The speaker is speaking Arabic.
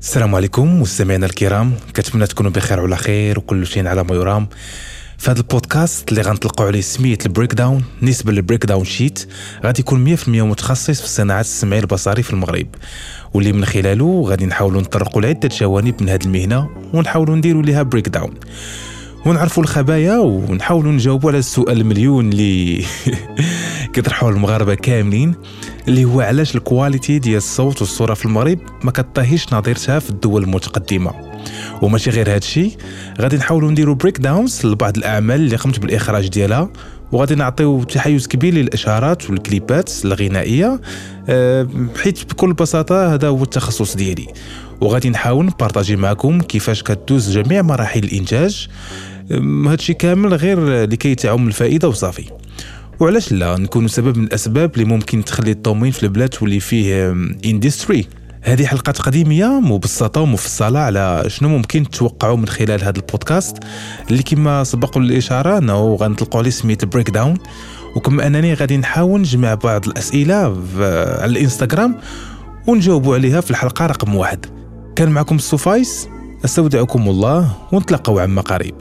السلام عليكم مستمعينا الكرام. كنتمنى تكونوا بخير وعلى خير وكل شيء على ما يرام. في هذا البودكاست اللي غنطلقوا عليه سميت ال breakdown بالنسبة لل breakdown شيت غادي يكون 100% متخصص في صناعة السمعي البصري في المغرب. واللي من خلاله غادي نحاولوا نطرقوا لعدة جوانب من هذه المهنة ونحاولوا نديروا ليها breakdown ونعرفوا الخبايا ونحاولوا نجاوبوا على السؤال المليون اللي كيطرحوه المغاربة كاملين. اللي هو علاش ال quality ديال الصوت والصورة في المغرب ما كضاهيش نظيرتها في الدول المتقدمة. وماشي غير هذا الشيء غادي نحاولوا نديروا breakdowns لبعض الأعمال اللي قمت بالإخراج ديالها وغادي نعطيو تحيز كبير للإشهارات والكليبات الغنائية آه، حيت بكل بساطة هذا هو التخصص ديالي. وغادي نحاول نبارطاجي معكم كيفاش كدوز جميع مراحل الإنتاج هادشي كامل غير لكي تعم الفائدة وصافي. وعلاش لا؟ نكون سبب من الأسباب اللي ممكن تخلي ال domaine في البلاد ويولي فيه industry هذه حلقة تقديمية مبسطة ومفصلة على شنو ممكن تتوقعوا من خلال هذا البودكاست. اللي كما سبق الإشارة أنه غنطلقوا عليه سميت breakdown وكما أنني غادي نحاول نجمع بعض الأسئلة على الإنستغرام ونجاوبوا عليها في الحلقة رقم واحد. كان معكم السوفايس أستودعكم الله ونتلقوا عما قريب.